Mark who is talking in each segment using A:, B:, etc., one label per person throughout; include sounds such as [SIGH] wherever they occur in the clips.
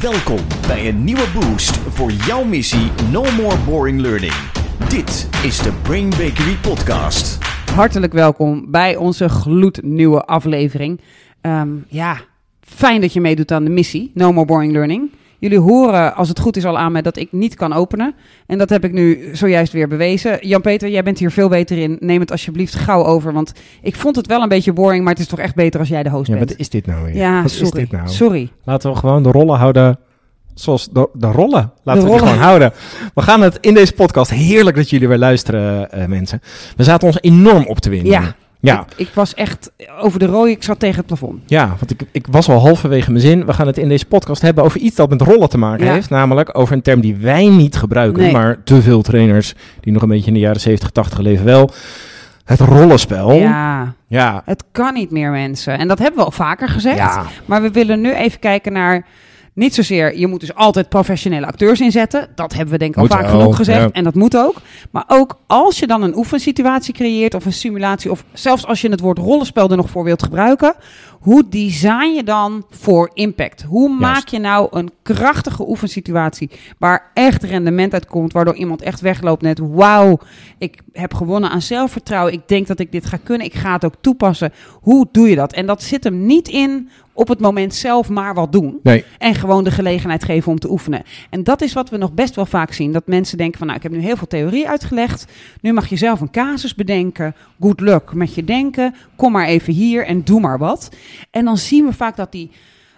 A: Welkom bij een nieuwe boost voor jouw missie No More Boring Learning. Dit is de Brain Bakery Podcast.
B: Hartelijk welkom bij onze gloednieuwe aflevering. Ehm, ja, fijn dat je meedoet aan de missie No More Boring Learning. Jullie horen, als het goed is, al aan mij dat ik niet kan openen. En dat heb ik nu zojuist weer bewezen. Jan-Peter, jij bent hier veel beter in. Neem het alsjeblieft gauw over. Want ik vond het wel een beetje boring, maar het is toch echt beter als jij de host
C: Ja,
B: bent.
C: wat is dit nou weer?
B: Ja,
C: wat
B: sorry.
C: is dit nou?
B: Sorry.
C: Laten we gewoon de rollen houden zoals de, de rollen. Laten
B: De
C: we die gewoon houden. We gaan het in deze podcast, heerlijk dat jullie weer luisteren eh, mensen. We zaten ons enorm op te winden.
B: Ja.
C: Ja,
B: Ik, ik was echt over de rode, ik zat tegen het plafond.
C: ja want ik, ik was al halverwege mijn zin. We gaan het in deze podcast hebben over iets dat met rollen te maken
B: Ja.
C: heeft. Namelijk over een term die wij niet gebruiken,
B: Nee.
C: maar te veel trainers die nog een beetje in de jaren 70, 80 leven wel. Het rollenspel.
B: Ja,
C: Ja.
B: het kan niet meer mensen. En dat hebben we al vaker gezegd.
C: Ja.
B: Maar we willen nu even kijken naar. Niet zozeer, je moet dus altijd professionele acteurs inzetten. Dat hebben we denk ik al
C: Moet
B: vaak genoeg gezegd.
C: ja.
B: En dat moet ook. Maar ook als je dan een oefensituatie creëert of een simulatie... of zelfs als je het woord rollenspel er nog voor wilt gebruiken... hoe design je dan voor impact? Hoe maak je nou een krachtige oefensituatie... waar echt rendement uit komt... waardoor iemand echt wegloopt net... wauw, ik heb gewonnen aan zelfvertrouwen. Ik denk dat ik dit ga kunnen. Ik ga het ook toepassen. Hoe doe je dat? En dat zit hem niet in op het moment zelf maar wat doen.
C: Nee.
B: En gewoon de gelegenheid geven om te oefenen. En dat is wat we nog best wel vaak zien. Dat mensen denken van, nou, ik heb nu heel veel theorie uitgelegd. Nu mag je zelf een casus bedenken. Good luck met je denken. Kom maar even hier en doe maar wat. En dan zien we vaak dat die,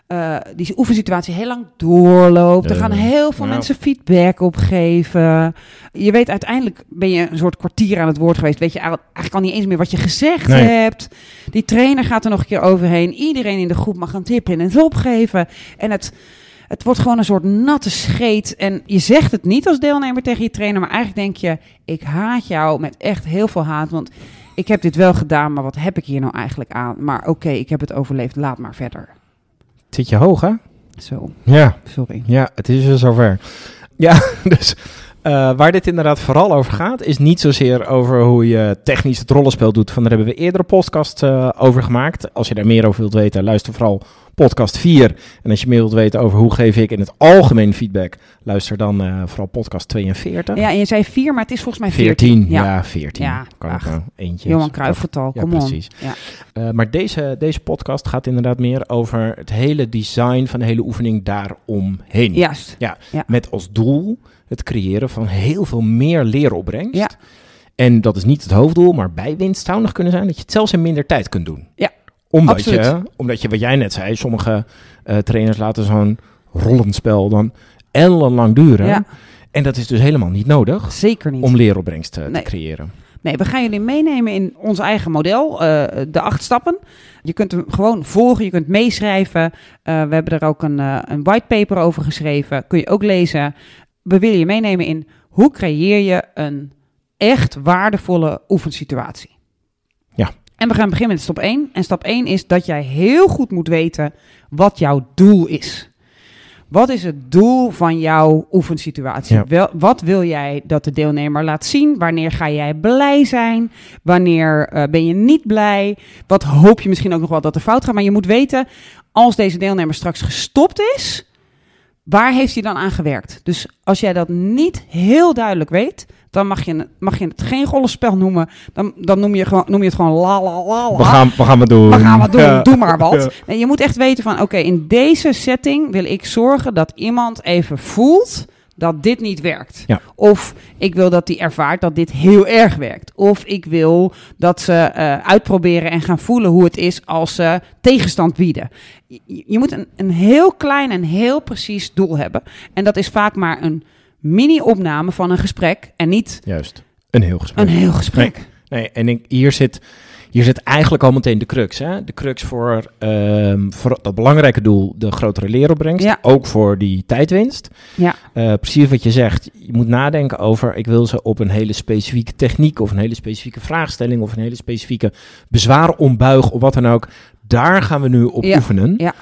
B: eh, die oefensituatie heel lang doorloopt. Er gaan heel veel mensen feedback op geven. Je weet, uiteindelijk ben je een soort kwartier aan het woord geweest. Weet je eigenlijk al niet eens meer wat je gezegd
C: Nee.
B: hebt. Die trainer gaat er nog een keer overheen. Iedereen in de groep mag een tip in het opgeven. En het, het wordt gewoon een soort natte scheet. En je zegt het niet als deelnemer tegen je trainer. Maar eigenlijk denk je, ik haat jou met echt heel veel haat. Want ik heb dit wel gedaan, maar wat heb ik hier nou eigenlijk aan? Maar oké, ik heb het overleefd. Laat maar verder.
C: Zit je hoog, hè?
B: Zo,
C: Ja.
B: sorry.
C: Ja, het is weer zover. Ja, [LAUGHS] dus eh, waar dit inderdaad vooral over gaat, is niet zozeer over hoe je technisch het rollenspel doet. Van daar hebben we eerdere podcast eh, over gemaakt. Als je daar meer over wilt weten, luister vooral podcast 4. En als je meer wilt weten over hoe geef ik in het algemeen feedback, luister dan eh, vooral podcast 42.
B: Ja, en je zei vier, maar het is volgens mij
C: 14,
B: veertien.
C: ja, 14.
B: Ja,
C: kan
B: ach,
C: nou eentje.
B: Johan Cruijff-getal,
C: Ja,
B: kom on.
C: precies.
B: Ja.
C: Maar deze, deze podcast gaat inderdaad meer over het hele design van de hele oefening daaromheen.
B: Juist.
C: Met als doel het creëren van heel veel meer leeropbrengst.
B: Ja.
C: En dat is niet het hoofddoel, maar bijwinst zou nog kunnen zijn dat je het zelfs in minder tijd kunt doen.
B: Ja,
C: Omdat,
B: absoluut.
C: je, omdat je, wat jij net zei, sommige eh, trainers laten zo'n rollenspel dan ellenlang duren.
B: Ja.
C: En dat is dus helemaal niet nodig
B: Zeker niet.
C: om leeropbrengst eh,
B: Nee.
C: te creëren.
B: Nee, we gaan jullie meenemen in ons eigen model, eh, de acht stappen. Je kunt hem gewoon volgen, je kunt meeschrijven. We hebben er ook een, eh, een whitepaper over geschreven, kun je ook lezen. We willen je meenemen in hoe creëer je een echt waardevolle oefensituatie.
C: Ja.
B: En we gaan beginnen met stap 1. En stap 1 is dat jij heel goed moet weten wat jouw doel is. Wat is het doel van jouw oefensituatie?
C: Ja.
B: Wel, wat wil jij dat de deelnemer laat zien? Wanneer ga jij blij zijn? Wanneer eh, ben je niet blij? Wat hoop je misschien ook nog wel dat er fout gaat? Maar je moet weten, als deze deelnemer straks gestopt is, waar heeft hij dan aan gewerkt? Dus als jij dat niet heel duidelijk weet, dan mag je, mag je het geen rollenspel noemen. Dan, dan noem, je gewoon, noem je het gewoon la la la.
C: We gaan, we gaan het doen.
B: We gaan wat doen,
C: Ja.
B: doe maar wat.
C: Ja.
B: Nee, je moet echt weten van, oké, in deze setting wil ik zorgen dat iemand even voelt dat dit niet werkt.
C: Ja.
B: Of ik wil dat die ervaart dat dit heel erg werkt. Of ik wil dat ze eh, uitproberen en gaan voelen hoe het is als ze tegenstand bieden. Je, je moet een, een heel klein en heel precies doel hebben. En dat is vaak maar een mini-opname van een gesprek en niet
C: Juist. Een heel gesprek.
B: een heel gesprek.
C: Nee, en ik, hier, zit, hier zit eigenlijk al meteen de crux. Hè? De crux voor, ehm, voor dat belangrijke doel, de grotere leeropbrengst.
B: Ja.
C: Ook voor die tijdwinst.
B: Ja.
C: Eh, precies wat je zegt. Je moet nadenken over, ik wil ze op een hele specifieke techniek... of een hele specifieke vraagstelling... of een hele specifieke bezwaar ombuigen of wat dan ook. Daar gaan we nu op
B: Ja.
C: oefenen.
B: Ja.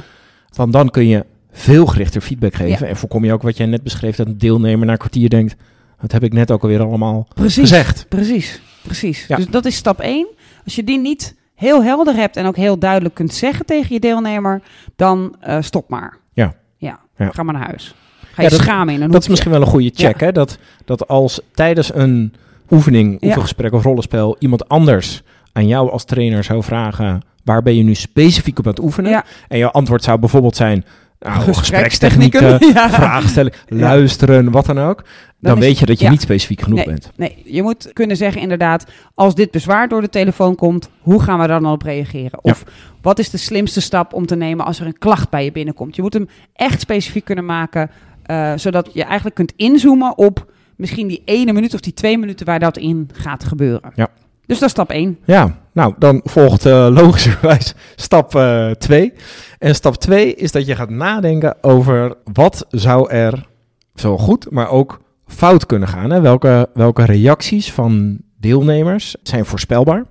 C: Want dan kun je veel gerichter feedback geven. En voorkom je ook wat jij net beschreef... dat een deelnemer na een kwartier denkt... wat heb ik net ook alweer allemaal
B: Precies.
C: gezegd.
B: Precies, precies.
C: Ja.
B: Dus dat is stap 1. Als je die niet heel helder hebt en ook heel duidelijk kunt zeggen tegen je deelnemer, dan eh, stop maar.
C: Ja.
B: Ja,
C: Ja.
B: ga maar naar huis. Ga je
C: Ja, dat-
B: schamen in een
C: Dat is misschien wel een goede check, hè? Dat, dat als tijdens een oefening, oefengesprek of rollenspel iemand anders aan jou als trainer zou vragen, waar ben je nu specifiek op aan het oefenen?
B: Ja.
C: En jouw antwoord zou bijvoorbeeld zijn, nou, [LAUGHS]
B: Gesprekstechnieken.
C: vragen stellen, luisteren, wat dan ook. Dan, weet je dat je niet specifiek genoeg
B: Nee.
C: bent.
B: Nee, je moet kunnen zeggen inderdaad, als dit bezwaar door de telefoon komt, hoe gaan we daar dan op reageren? Of wat is de slimste stap om te nemen als er een klacht bij je binnenkomt? Je moet hem echt specifiek kunnen maken, eh, zodat je eigenlijk kunt inzoomen op misschien die ene minuut of die twee minuten waar dat in gaat gebeuren.
C: Ja.
B: Dus dat is stap één.
C: Ja, nou, dan volgt eh, logischerwijs [LAUGHS] stap 2. en stap 2 is dat je gaat nadenken over wat zou er zo goed, maar ook fout kunnen gaan. Hè? Welke, welke reacties van deelnemers zijn voorspelbaar?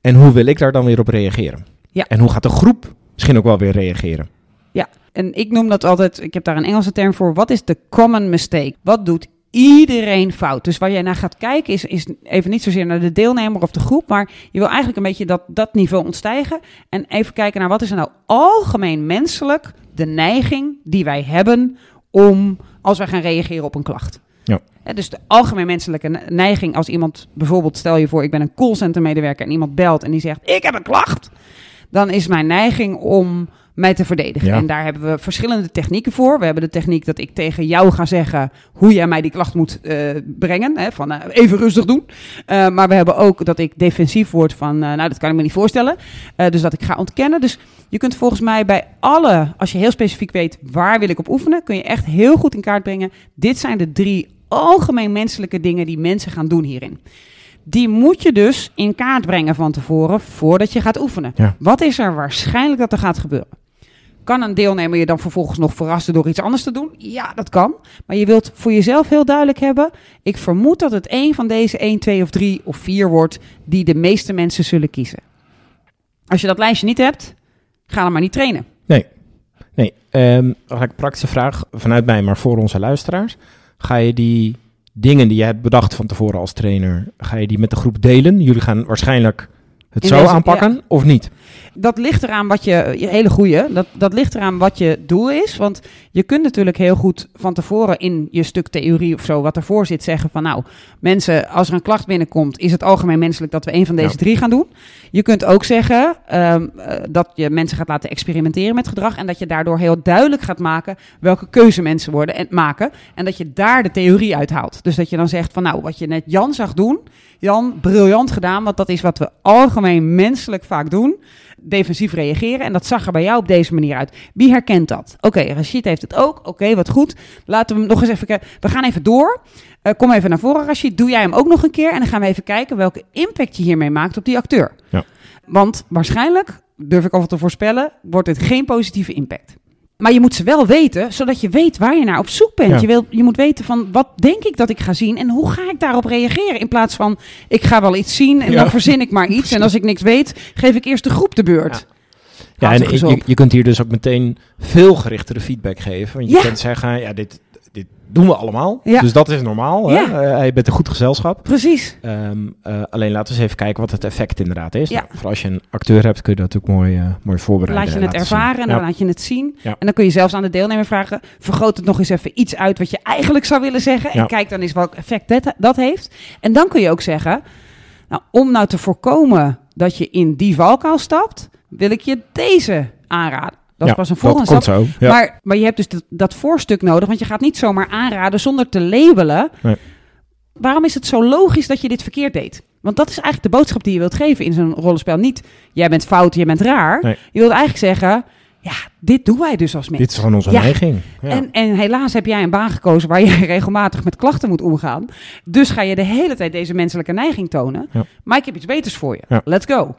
C: En hoe wil ik daar dan weer op reageren?
B: Ja.
C: En hoe gaat de groep misschien ook wel weer reageren?
B: En ik noem dat altijd, ik heb daar een Engelse term voor, wat is de common mistake? Wat doet iedereen fout? Dus waar jij naar gaat kijken is, is even niet zozeer naar de deelnemer of de groep, maar je wil eigenlijk een beetje dat, dat niveau ontstijgen en even kijken naar wat is er nou algemeen menselijk de neiging die wij hebben om, als wij gaan reageren op een klacht.
C: Ja.
B: Dus de algemeen menselijke ne- neiging als iemand, bijvoorbeeld stel je voor ik ben een callcenter medewerker en iemand belt en die zegt ik heb een klacht, dan is mijn neiging om mij te verdedigen.
C: Ja.
B: En daar hebben we verschillende technieken voor. We hebben de techniek dat ik tegen jou ga zeggen hoe jij mij die klacht moet eh, brengen. Hè, van eh, even rustig doen. Eh, maar we hebben ook dat ik defensief word van, nou dat kan ik me niet voorstellen. Dus dat ik ga ontkennen. Dus je kunt volgens mij bij alle, als je heel specifiek weet waar wil ik op oefenen, kun je echt heel goed in kaart brengen. Dit zijn de drie algemeen menselijke dingen die mensen gaan doen hierin. Die moet je dus in kaart brengen van tevoren voordat je gaat oefenen.
C: Ja.
B: Wat is er waarschijnlijk dat er gaat gebeuren? Kan een deelnemer je dan vervolgens nog verrassen door iets anders te doen? Ja, dat kan. Maar je wilt voor jezelf heel duidelijk hebben. Ik vermoed dat het een van deze 1, 2 of 3 of 4 wordt die de meeste mensen zullen kiezen. Als je dat lijstje niet hebt, ga dan maar niet trainen.
C: Nee, ehm eigenlijk een praktische vraag vanuit mij, maar voor onze luisteraars. Ga je die dingen die je hebt bedacht van tevoren als trainer, ga je die met de groep delen? Jullie gaan waarschijnlijk het zo
B: deze-
C: aanpakken of niet?
B: Dat ligt eraan wat je, je hele goeie, dat, dat ligt eraan wat je doel is. Want je kunt natuurlijk heel goed van tevoren in je stuk theorie of zo, wat ervoor zit, zeggen van nou, mensen, als er een klacht binnenkomt, is het algemeen menselijk dat we een van deze
C: Ja.
B: drie gaan doen. Je kunt ook zeggen ehm, eh, dat je mensen gaat laten experimenteren met gedrag en dat je daardoor heel duidelijk gaat maken welke keuze mensen worden en maken. En dat je daar de theorie uithaalt. Dus dat je dan zegt van nou, wat je net Jan zag doen, Jan, briljant gedaan, want dat is wat we algemeen menselijk vaak doen. Defensief reageren. En dat zag er bij jou op deze manier uit. Wie herkent dat? Oké, Rashid heeft het ook. Oké, wat goed. Laten we hem nog eens even kijken. We gaan even door. Eh, kom even naar voren, Rashid. Doe jij hem ook nog een keer. En dan gaan we even kijken welke impact je hiermee maakt op die acteur.
C: Ja.
B: Want waarschijnlijk, durf ik alvast te voorspellen, wordt het geen positieve impact. Maar je moet ze wel weten, zodat je weet waar je naar op zoek bent.
C: Ja.
B: Je, wil, je moet weten van wat denk ik dat ik ga zien en hoe ga ik daarop reageren. In plaats van ik ga wel iets zien en
C: Ja.
B: dan verzin ik maar [LAUGHS] iets. En als ik niks weet, geef ik eerst de groep de beurt.
C: Ja,
B: Houd
C: en
B: eens
C: je, je kunt hier dus ook meteen veel gerichtere feedback geven. Want je
B: Ja.
C: kunt zeggen, ja, dit, dit doen we allemaal.
B: Ja.
C: Dus dat is normaal. Hè?
B: Ja.
C: Eh, je bent een goed gezelschap.
B: Precies.
C: Ehm, eh, alleen laten we eens even kijken wat het effect inderdaad is.
B: Ja.
C: Nou, vooral als je een acteur hebt, kun je dat ook mooi, eh, mooi voorbereiden.
B: Laat je het ervaren
C: zien.
B: en dan laat je het zien. En dan kun je zelfs aan de deelnemer vragen: vergroot het nog eens even iets uit wat je eigenlijk zou willen zeggen. En kijk dan eens welk effect dat, dat heeft. En dan kun je ook zeggen: nou, om nou te voorkomen dat je in die valkuil stapt, wil ik je deze aanraden. Dat
C: Ja,
B: pas een volgende stap.
C: zo. Ja.
B: Maar, maar je hebt dus dat, dat voorstuk nodig, want je gaat niet zomaar aanraden zonder te labelen.
C: Nee.
B: Waarom is het zo logisch dat je dit verkeerd deed? Want dat is eigenlijk de boodschap die je wilt geven in zo'n rollenspel. Niet, jij bent fout, jij bent raar.
C: Nee.
B: Je wilt eigenlijk zeggen, ja, dit doen wij dus als mensen.
C: Dit is gewoon onze
B: Ja.
C: neiging. [LAUGHS] Ja.
B: En, en helaas heb jij een baan gekozen waar je [LAUGHS] regelmatig met klachten moet omgaan. Dus ga je de hele tijd deze menselijke neiging tonen.
C: Ja.
B: Maar ik heb iets beters voor je. Let's go.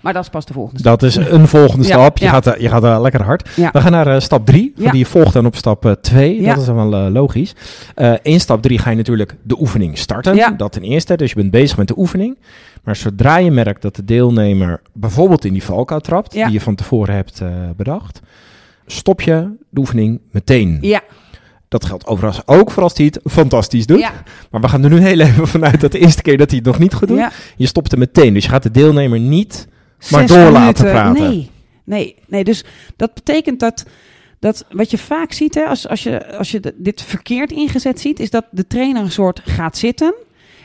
B: Maar dat is pas de volgende stap.
C: Dat is een volgende stap. Je, gaat, eh, je gaat eh, lekker hard. We gaan naar eh, stap 3.
B: Ja.
C: Die volgt dan op stap 2.
B: Ja.
C: Dat is dan wel logisch. In stap 3 ga je natuurlijk de oefening starten. Dat ten eerste. Dus je bent bezig met de oefening. Maar zodra je merkt dat de deelnemer bijvoorbeeld in die valkuil trapt,
B: Ja.
C: die je van tevoren hebt bedacht, stop je de oefening meteen.
B: Ja,
C: Dat geldt overigens ook voor als hij het fantastisch doet.
B: ja,
C: Maar we gaan er nu heel even vanuit dat de eerste keer dat hij het nog niet goed doet,
B: ja.
C: je stopt er meteen. Dus je gaat de deelnemer niet maar
B: Zes
C: door laten
B: minuten.
C: praten.
B: Nee, nee, nee. Dus dat betekent dat, Dat wat je vaak ziet, hè, als, als, je, als je dit verkeerd ingezet ziet, is dat de trainer een soort gaat zitten.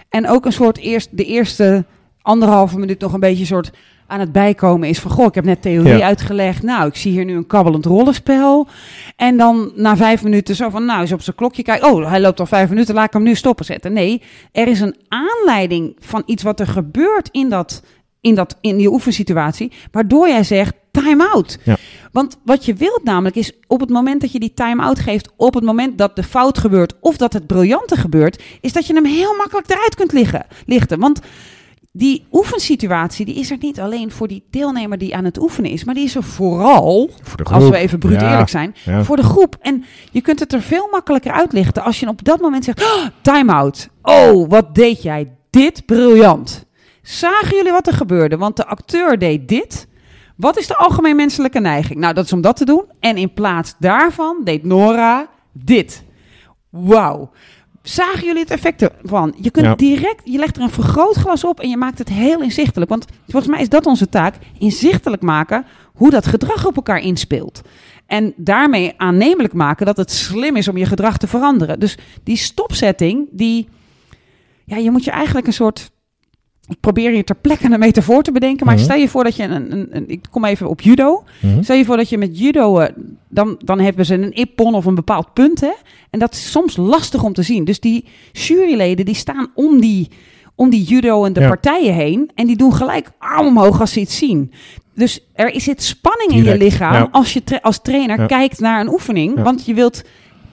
B: En ook een soort eerst, de eerste anderhalve minuut nog een beetje soort aan het bijkomen is van... goh, ik heb net theorie uitgelegd. Nou, ik zie hier nu een kabbelend rollenspel. En dan na vijf minuten zo van... nou, eens op zijn klokje kijken. Oh, hij loopt al vijf minuten, laat ik hem nu stoppen zetten. Nee, er is een aanleiding van iets wat er gebeurt in, dat, in, dat, in die oefensituatie... waardoor jij zegt, time-out. Ja. Want wat je wilt namelijk is op het moment dat je die time-out geeft... op het moment dat de fout gebeurt of dat het briljante gebeurt... is dat je hem heel makkelijk eruit kunt liggen, lichten. Want die oefensituatie die is er niet alleen voor die deelnemer die aan het oefenen is, maar die is er vooral, als we even bruut eerlijk zijn, voor de groep. En je kunt het er veel makkelijker uitlichten als je op dat moment zegt, oh, time out. Oh, wat deed jij dit briljant. Zagen jullie wat er gebeurde? Want de acteur deed dit. Wat is de algemeen menselijke neiging? Nou, dat is om dat te doen. En in plaats daarvan deed Nora dit. Wauw. Zagen jullie het effect ervan? Je kunt direct, je legt er een vergrootglas op en je maakt het heel inzichtelijk. Want volgens mij is dat onze taak: inzichtelijk maken hoe dat gedrag op elkaar inspeelt. En daarmee aannemelijk maken dat het slim is om je gedrag te veranderen. Dus die stopzetting, die. Ja, je moet je eigenlijk een soort ik probeer hier ter plekke een metafoor te bedenken. Maar mhm. stel je voor dat je een, een, een, Ik kom even op judo. Mhm. Stel je voor dat je met judo. Uh, dan, dan hebben ze een ippon of een bepaald punt. Hè? En dat is soms lastig om te zien. Dus die juryleden die staan om die, om die judo en de partijen heen. En die doen gelijk arm omhoog als ze iets zien. Dus er zit spanning in je lichaam als je als trainer kijkt naar een oefening. Want je wilt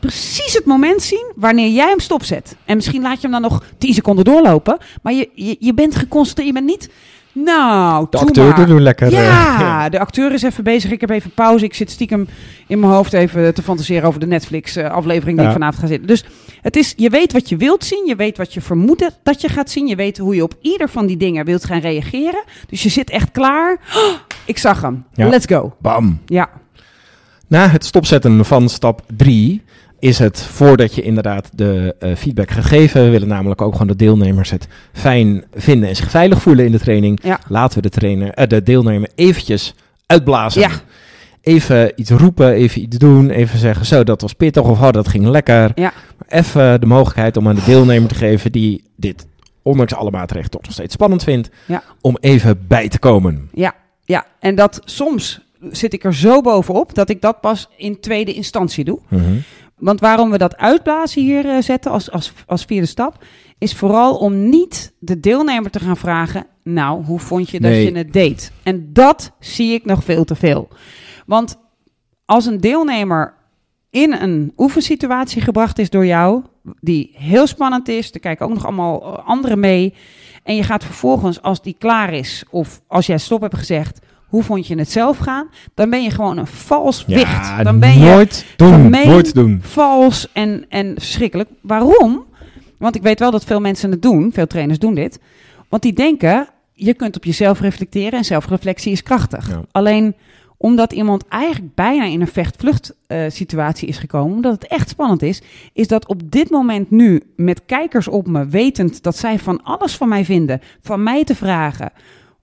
B: precies het moment zien wanneer jij hem stopzet. En misschien laat je hem dan nog 10 seconden doorlopen. Maar je, je, je bent geconcentreerd. Je bent niet. Nou,
C: de acteur doen lekker.
B: Ja, [LAUGHS] de acteur is even bezig. Ik heb even pauze. Ik zit stiekem in mijn hoofd even te fantaseren over de Netflix-aflevering die ik vanavond ga zitten. Dus het is, je weet wat je wilt zien. Je weet wat je vermoedt dat je gaat zien. Je weet hoe je op ieder van die dingen wilt gaan reageren. Dus je zit echt klaar. Oh, ik zag hem. Let's go.
C: Bam.
B: Ja.
C: Na het stopzetten van stap 3 is het voordat je inderdaad de uh, feedback gegeven. We willen namelijk ook gewoon de deelnemers het fijn vinden en zich veilig voelen in de training. Ja. Laten we de, trainer, uh, de deelnemer eventjes uitblazen. Ja. Even iets roepen, even iets doen, even zeggen zo, dat was pittig of oh, dat ging lekker. Ja. Maar even de mogelijkheid om aan de deelnemer te geven die dit, ondanks alle maatregelen, toch nog steeds spannend vindt, om even bij te komen.
B: Ja, ja. en dat soms zit ik er zo bovenop dat ik dat pas in tweede instantie doe. Mm want waarom we dat uitblazen hier uh, zetten als, als, als vierde stap, is vooral om niet de deelnemer te gaan vragen: Nou, hoe vond je dat je het deed? En dat zie ik nog veel te veel. Want als een deelnemer in een oefensituatie gebracht is door jou, die heel spannend is, er kijken ook nog allemaal eh, anderen mee. En je gaat vervolgens, als die klaar is, of als jij stop hebt gezegd, hoe vond je het zelf gaan? Dan ben je gewoon een vals wicht. dan ben
C: nooit
B: je
C: doen, nooit doen.
B: vals en, en verschrikkelijk. Waarom? Want ik weet wel dat veel mensen het doen. Veel trainers doen dit. Want die denken, je kunt op jezelf reflecteren en zelfreflectie is krachtig. Alleen omdat iemand eigenlijk bijna in een vecht-vlucht uh, situatie is gekomen, omdat het echt spannend is, is dat op dit moment nu met kijkers op me, wetend dat zij van alles van mij vinden, van mij te vragen,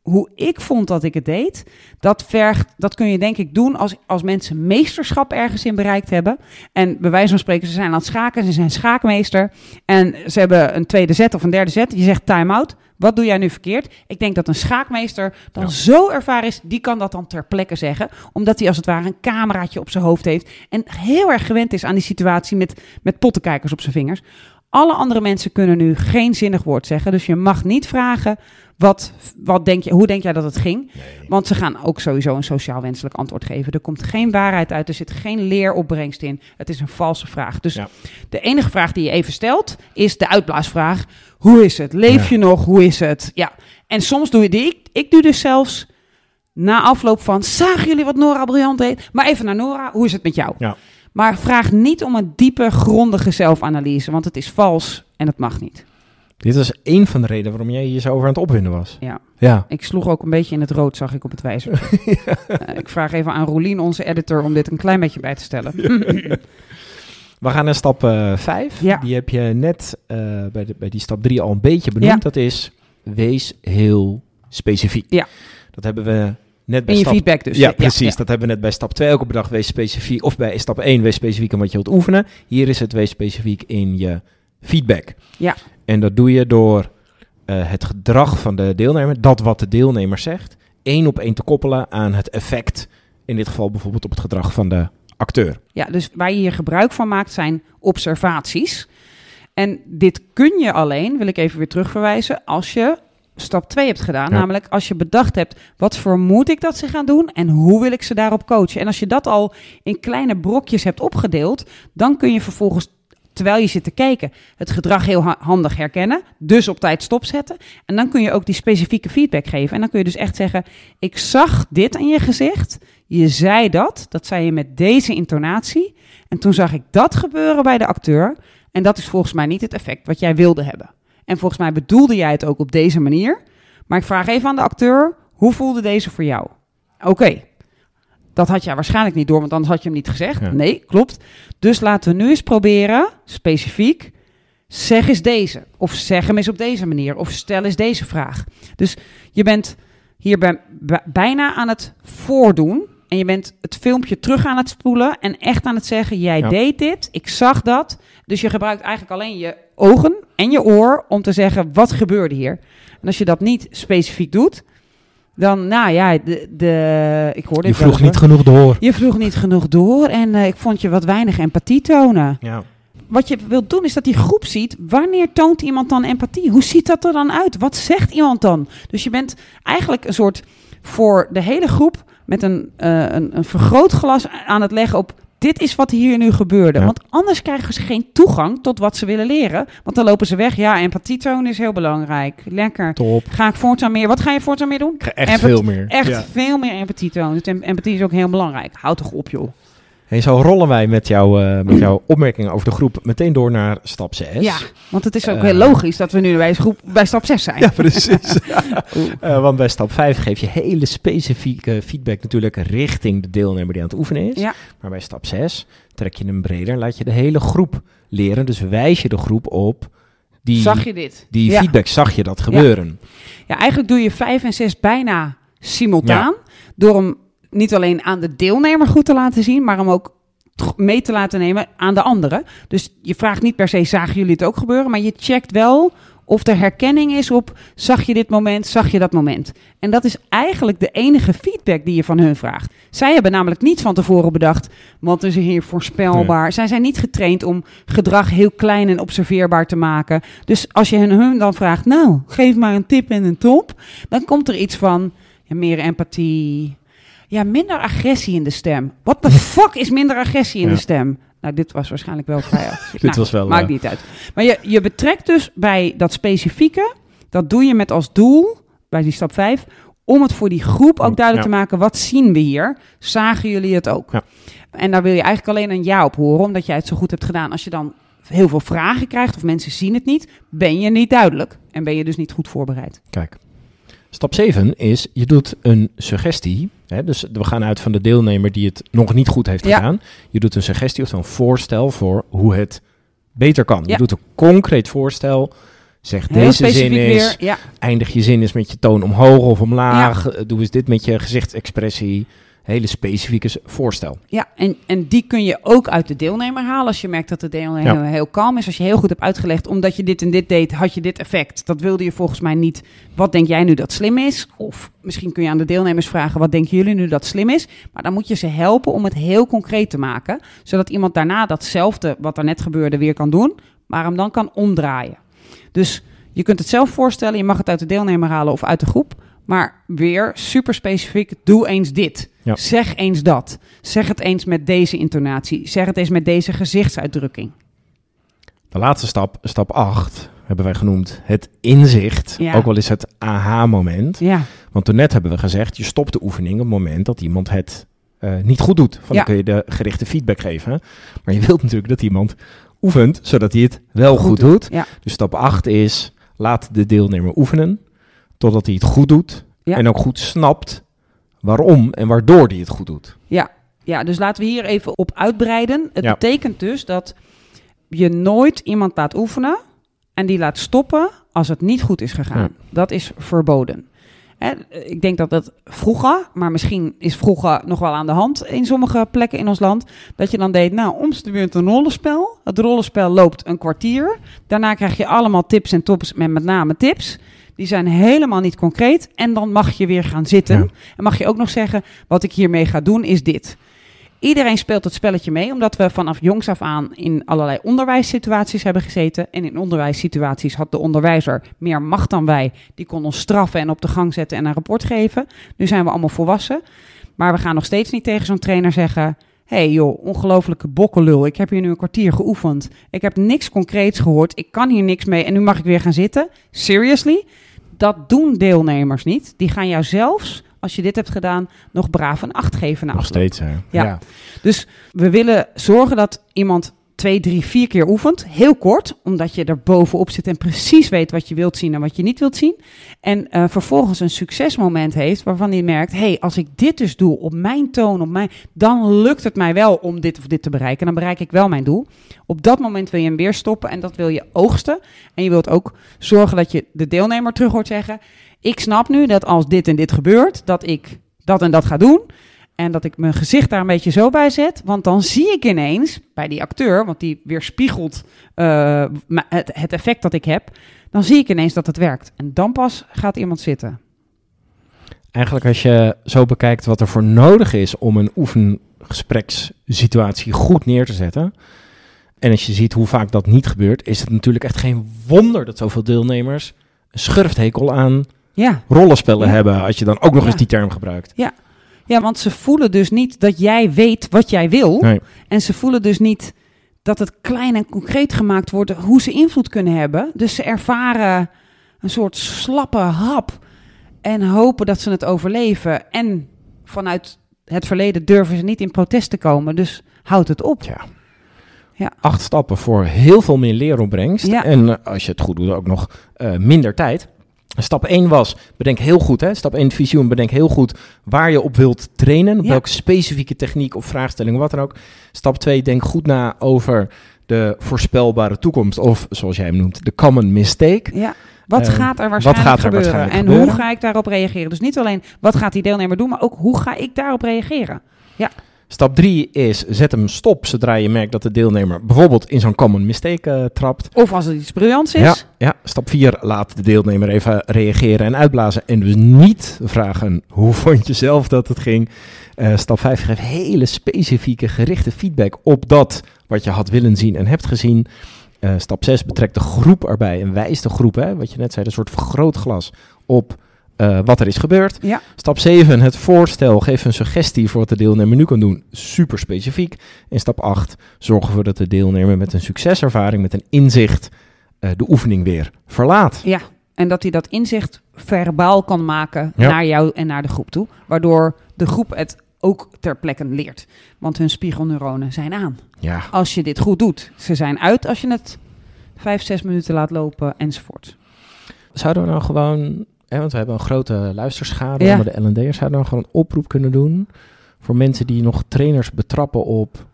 B: hoe ik vond dat ik het deed, dat vergt, dat kun je denk ik doen als, als mensen meesterschap ergens in bereikt hebben. En bij wijze van spreken, ze zijn aan het schaken, ze zijn schaakmeester en ze hebben een tweede zet of een derde zet. Je zegt time-out. Wat doe jij nu verkeerd? Ik denk dat een schaakmeester dan zo ervaren is, die kan dat dan ter plekke zeggen. Omdat hij als het ware een cameraatje op zijn hoofd heeft. En heel erg gewend is aan die situatie met, met pottenkijkers op zijn vingers. Alle andere mensen kunnen nu geen zinnig woord zeggen. Dus je mag niet vragen wat, wat denk je, hoe denk jij dat het ging? Want ze gaan ook sowieso een sociaal wenselijk antwoord geven. Er komt geen waarheid uit, er zit geen leeropbrengst in. Het is een valse vraag. Dus de enige vraag die je even stelt is de uitblaasvraag. Hoe is het? Leef je nog? Hoe is het? Ja. En soms doe je die. Ik, ik doe dus zelfs na afloop van... Zagen jullie wat Nora briljant deed? Maar even naar Nora. Hoe is het met jou? Ja. Maar vraag niet om een diepe, grondige zelfanalyse. Want het is vals en het mag niet.
C: Dit was één van de redenen waarom jij je zo over aan het opwinden was.
B: Ja. ja. Ik sloeg ook een beetje in het rood, zag ik op het wijzer. Eh, [LAUGHS] ik vraag even aan Rolien, onze editor, om dit een klein beetje bij te stellen. [LAUGHS]
C: We gaan naar stap 5. Uh, ja. Die heb je net uh, bij, de, bij die stap 3 al een beetje benoemd. Dat is wees heel specifiek. Ja. Dat hebben we net bij
B: In je
C: stap...
B: feedback dus.
C: Ja, precies.
B: ja.
C: Dat hebben we net bij stap 2 elke dag wees specifiek. Of bij stap 1 wees specifiek in wat je wilt oefenen. Hier is het wees specifiek in je feedback.
B: Ja.
C: En dat doe je door eh, het gedrag van de deelnemer, dat wat de deelnemer zegt, één op één te koppelen aan het effect. In dit geval bijvoorbeeld op het gedrag van de acteur.
B: Ja, dus waar je hier gebruik van maakt zijn observaties. En dit kun je alleen, wil ik even weer terugverwijzen, als je stap 2 hebt gedaan.
C: Ja.
B: Namelijk als je bedacht hebt, wat vermoed ik dat ze gaan doen en hoe wil ik ze daarop coachen. En als je dat al in kleine brokjes hebt opgedeeld, dan kun je vervolgens, terwijl je zit te kijken, het gedrag heel ha- handig herkennen. Dus op tijd stopzetten. En dan kun je ook die specifieke feedback geven. En dan kun je dus echt zeggen, ik zag dit aan je gezicht. Je zei dat, dat zei je met deze intonatie. En toen zag ik dat gebeuren bij de acteur. En dat is volgens mij niet het effect wat jij wilde hebben. En volgens mij bedoelde jij het ook op deze manier. Maar ik vraag even aan de acteur, hoe voelde deze voor jou? Oké, dat had jij waarschijnlijk niet door, want anders had je hem niet gezegd.
C: Ja.
B: Nee, klopt. Dus laten we nu eens proberen, specifiek, zeg eens deze. Of zeg hem eens op deze manier. Of stel eens deze vraag. Dus je bent hier bij- bij- bijna aan het voordoen. En je bent het filmpje terug aan het spoelen. En echt aan het zeggen: Jij
C: Ja.
B: deed dit, ik zag dat. Dus je gebruikt eigenlijk alleen je ogen en je oor om te zeggen: Wat gebeurde hier? En als je dat niet specifiek doet, dan, nou ja, de, de, ik hoorde
C: Je
B: wel
C: vroeg niet
B: hoor.
C: genoeg door.
B: Je vroeg niet genoeg door en eh, ik vond je wat weinig empathie tonen
C: Ja.
B: wat je wilt doen is dat die groep ziet, wanneer toont iemand dan empathie? Hoe ziet dat er dan uit? Wat zegt iemand dan? Dus je bent eigenlijk een soort voor de hele groep met een, eh, een, een vergrootglas aan het leggen op dit is wat hier nu gebeurde.
C: Ja.
B: Want anders krijgen ze geen toegang tot wat ze willen leren. Want dan lopen ze weg. Ja, empathie tonen is heel belangrijk. Lekker.
C: Top.
B: Ga ik voortaan meer? Wat ga je voortaan meer doen?
C: Echt veel meer.
B: Echt
C: Ja.
B: veel meer empathie tonen. Dus em- empathie is ook heel belangrijk. Houd toch op, joh.
C: Hey, zo rollen wij met, jou, eh, met jouw opmerkingen over de groep meteen door naar stap 6.
B: Ja, want het is ook
C: Eh.
B: heel logisch dat we nu bij, groep, bij stap 6 zijn.
C: Ja, precies. [LAUGHS] [LAUGHS] Eh, want bij stap 5 geef je hele specifieke feedback natuurlijk richting de deelnemer die aan het oefenen is.
B: Ja.
C: Maar bij stap 6 trek je hem breder en laat je de hele groep leren. Dus wijs je de groep op die,
B: Zag je dit?
C: die
B: ja.
C: feedback, zag je dat gebeuren.
B: ja, eigenlijk doe je 5 en 6 bijna simultaan. Door hem niet alleen aan de deelnemer goed te laten zien, maar hem ook mee te laten nemen aan de anderen. Dus je vraagt niet per se, zagen jullie het ook gebeuren? Maar je checkt wel of er herkenning is op, zag je dit moment, zag je dat moment? En dat is eigenlijk de enige feedback die je van hun vraagt. Zij hebben namelijk niet van tevoren bedacht, wat is er hier voorspelbaar? Zij zijn niet getraind om gedrag heel klein en observeerbaar te maken. Dus als je hen, hun dan vraagt, nou, geef maar een tip en een top, dan komt er iets van ja, meer empathie. Ja, minder agressie in de stem. What the [LAUGHS] fuck is minder agressie in
C: Ja.
B: de stem? Nou, dit was waarschijnlijk wel vrij [LAUGHS] agressief.
C: Dit
B: Nou,
C: was wel,
B: Maakt niet uit. Maar je, je betrekt dus bij dat specifieke, dat doe je met als doel, bij die stap 5, om het voor die groep ook duidelijk
C: Ja.
B: te maken, wat zien we hier? Zagen jullie het ook?
C: Ja.
B: En daar wil je eigenlijk alleen een ja op horen, omdat jij het zo goed hebt gedaan. Als je dan heel veel vragen krijgt of mensen zien het niet, ben je niet duidelijk. En ben je dus niet goed voorbereid.
C: Kijk. Stap 7 is, je doet een suggestie. Hè, dus we gaan uit van de deelnemer die het nog niet goed heeft gedaan. Je doet een suggestie of een voorstel voor hoe het beter kan. Je doet een concreet voorstel. Zeg,
B: Heel
C: deze zin is,
B: weer. Ja,
C: eindig je zin eens met je toon omhoog of omlaag. Eh, Doe eens dit met je gezichtsexpressie. Hele specifieke voorstel.
B: Ja, en, en die kun je ook uit de deelnemer halen. Als je merkt dat de deelnemer
C: Ja.
B: heel kalm is. Als je heel goed hebt uitgelegd, omdat je dit en dit deed, had je dit effect. Dat wilde je volgens mij niet. Wat denk jij nu dat slim is? Of misschien kun je aan de deelnemers vragen, wat denken jullie nu dat slim is? Maar dan moet je ze helpen om het heel concreet te maken. Zodat iemand daarna datzelfde, wat er net gebeurde, weer kan doen. Maar hem dan kan omdraaien. Dus je kunt het zelf voorstellen. Je mag het uit de deelnemer halen of uit de groep. Maar weer super specifiek, doe eens dit.
C: Ja.
B: Zeg eens dat. Zeg het eens met deze intonatie. Zeg het eens met deze gezichtsuitdrukking.
C: De laatste stap, stap 8, hebben wij genoemd het inzicht.
B: Ja.
C: Ook wel eens het aha-moment.
B: Ja,
C: Want toen net hebben we gezegd, je stopt de oefening op het moment dat iemand het eh, niet goed doet. Van
B: Ja.
C: Dan kun je de gerichte feedback geven. Maar je wilt natuurlijk dat iemand oefent, zodat hij het wel goed,
B: Goed
C: doet.
B: ja.
C: Dus stap 8 is, laat de deelnemer oefenen, totdat hij het goed doet.
B: Ja.
C: En ook goed snapt waarom en waardoor hij het goed doet.
B: Ja. ja, dus laten we hier even op uitbreiden. Het
C: Ja.
B: betekent dus dat je nooit iemand laat oefenen en die laat stoppen als het niet goed is gegaan.
C: Ja.
B: Dat is verboden. Hè, ik denk dat dat vroeger, maar misschien is vroeger nog wel aan de hand in sommige plekken in ons land, dat je dan deed, nou, om de een rollenspel. Het rollenspel loopt een kwartier. Daarna krijg je allemaal tips en tops, met met name tips. Die zijn helemaal niet concreet. En dan mag je weer gaan zitten.
C: Ja.
B: En mag je ook nog zeggen, wat ik hiermee ga doen is dit. Iedereen speelt het spelletje mee, omdat we vanaf jongs af aan in allerlei onderwijssituaties hebben gezeten. En in onderwijssituaties had de onderwijzer meer macht dan wij. Die kon ons straffen en op de gang zetten en een rapport geven. Nu zijn we allemaal volwassen. Maar we gaan nog steeds niet tegen zo'n trainer zeggen... hey joh, ongelofelijke bokkelul. Ik heb hier nu een kwartier geoefend. Ik heb niks concreets gehoord. Ik kan hier niks mee en nu mag ik weer gaan zitten. Seriously? Dat doen deelnemers niet. Die gaan jou zelfs, als je dit hebt gedaan, nog braaf een acht geven.
C: Nog
B: afloop.
C: steeds, hè?
B: Ja. Dus we willen zorgen dat iemand twee, drie, vier keer oefent. Heel kort, omdat je er bovenop zit en precies weet wat je wilt zien en wat je niet wilt zien. En eh, vervolgens een succesmoment heeft waarvan hij merkt... hé, hey, als ik dit dus doe op mijn toon, op dan lukt het mij wel om dit of dit te bereiken. Dan bereik ik wel mijn doel. Op dat moment wil je hem weer stoppen en dat wil je oogsten. En je wilt ook zorgen dat je de deelnemer terug hoort zeggen... ik snap nu dat als dit en dit gebeurt, dat ik dat en dat ga doen... En dat ik mijn gezicht daar een beetje zo bij zet. Want dan zie ik ineens bij die acteur, want die weerspiegelt uh, het, het effect dat ik heb. Dan zie ik ineens dat het werkt. En dan pas gaat iemand zitten.
C: Eigenlijk als je zo bekijkt wat er voor nodig is om een oefengesprekssituatie goed neer te zetten. En als je ziet hoe vaak dat niet gebeurt, is het natuurlijk echt geen wonder dat zoveel deelnemers een schurfthekel aan
B: Ja.
C: rollenspellen
B: Ja.
C: hebben. Als je dan ook nog
B: Ja.
C: eens die term gebruikt.
B: ja, want ze voelen dus niet dat jij weet wat jij wil.
C: Nee.
B: En ze voelen dus niet dat het klein en concreet gemaakt wordt hoe ze invloed kunnen hebben. Dus ze ervaren een soort slappe hap en hopen dat ze het overleven. En vanuit het verleden durven ze niet in protest te komen. Dus houd het op.
C: Ja.
B: Ja.
C: Acht stappen voor heel veel meer leeropbrengst.
B: Ja.
C: En eh, als je het goed doet, ook nog eh, minder tijd. Stap 1 was, bedenk heel goed, hè, stap 1 visioen, bedenk heel goed waar je op wilt trainen. Op
B: Ja.
C: welke specifieke techniek of vraagstelling, wat dan ook. Stap 2, denk goed na over de voorspelbare toekomst. Of zoals jij hem noemt, de common mistake.
B: Ja. Wat
C: Eh,
B: gaat er waarschijnlijk
C: gaat er
B: gebeuren?
C: waarschijnlijk
B: en hoe ga ik daarop reageren? Dus niet alleen wat gaat die deelnemer doen, maar ook hoe ga ik daarop reageren?
C: Stap 3 is, zet hem stop zodra je merkt dat de deelnemer bijvoorbeeld in zo'n common mistake eh, trapt.
B: Of als het iets briljants is.
C: Ja, ja, stap 4, laat de deelnemer even reageren en uitblazen. En dus niet vragen hoe vond je zelf dat het ging. Eh, stap 5, geef hele specifieke gerichte feedback op dat wat je had willen zien en hebt gezien. Eh, stap 6, betrek de groep erbij en wijs de groep, hè, wat je net zei, een soort vergrootglas op eh, wat er is gebeurd.
B: Ja.
C: Stap 7, het voorstel, geef een suggestie voor wat de deelnemer nu kan doen, super specifiek. En stap 8, zorg ervoor dat de deelnemer met een succeservaring, met een inzicht, eh, de oefening weer verlaat.
B: Ja, en dat hij dat inzicht verbaal kan maken
C: Ja.
B: naar jou en naar de groep toe. Waardoor de groep het ook ter plekke leert. Want hun spiegelneuronen zijn aan.
C: Ja,
B: Als je dit goed doet. Ze zijn uit als je het vijf, zes minuten laat lopen enzovoort.
C: zouden we nou gewoon, hè, want we hebben een grote luisterschade
B: Ja.
C: onder de L&D'ers, zouden nou gewoon een oproep kunnen doen voor mensen die nog trainers betrappen op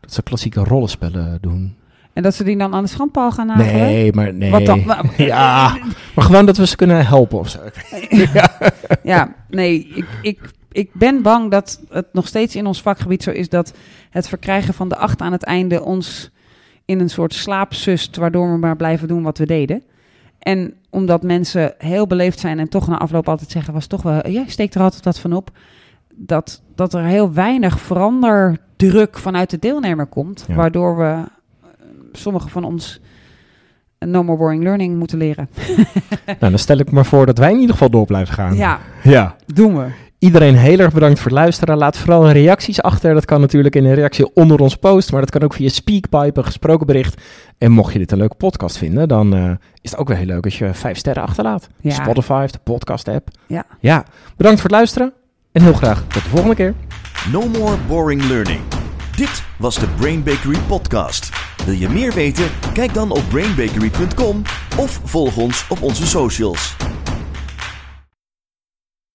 C: dat ze klassieke rollenspellen doen?
B: En dat ze die dan aan de schandpaal gaan nagelen?
C: Nee, maar nee.
B: Wat dan? [LAUGHS]
C: Ja, maar gewoon dat we ze kunnen helpen of zo. [LAUGHS]
B: Ja, nee, ik, ik, ik ben bang dat het nog steeds in ons vakgebied zo is dat het verkrijgen van de acht aan het einde ons in een soort slaap waardoor we maar blijven doen wat we deden. En omdat mensen heel beleefd zijn en toch na afloop altijd zeggen, was toch wel, ja, steekt er altijd wat van op, dat, dat er heel weinig veranderdruk vanuit de deelnemer komt,
C: Ja.
B: waardoor we eh, sommigen van ons een no more boring learning moeten leren. [LAUGHS]
C: Nou, dan stel ik me voor dat wij in ieder geval door blijven gaan.
B: Ja,
C: ja.
B: doen we.
C: Iedereen heel erg bedankt voor het luisteren. Laat vooral reacties achter. Dat kan natuurlijk in een reactie onder ons post, maar dat kan ook via Speakpipe, een gesproken bericht. En mocht je dit een leuke podcast vinden, dan eh, is het ook wel heel leuk als je vijf sterren achterlaat.
B: Ja.
C: Spotify, de podcast app.
B: Ja.
C: ja, bedankt voor het luisteren en heel graag tot de volgende keer.
A: No more boring learning. Dit was de Brain Bakery podcast. Wil je meer weten? Kijk dan op brainbakery.com of volg ons op onze socials.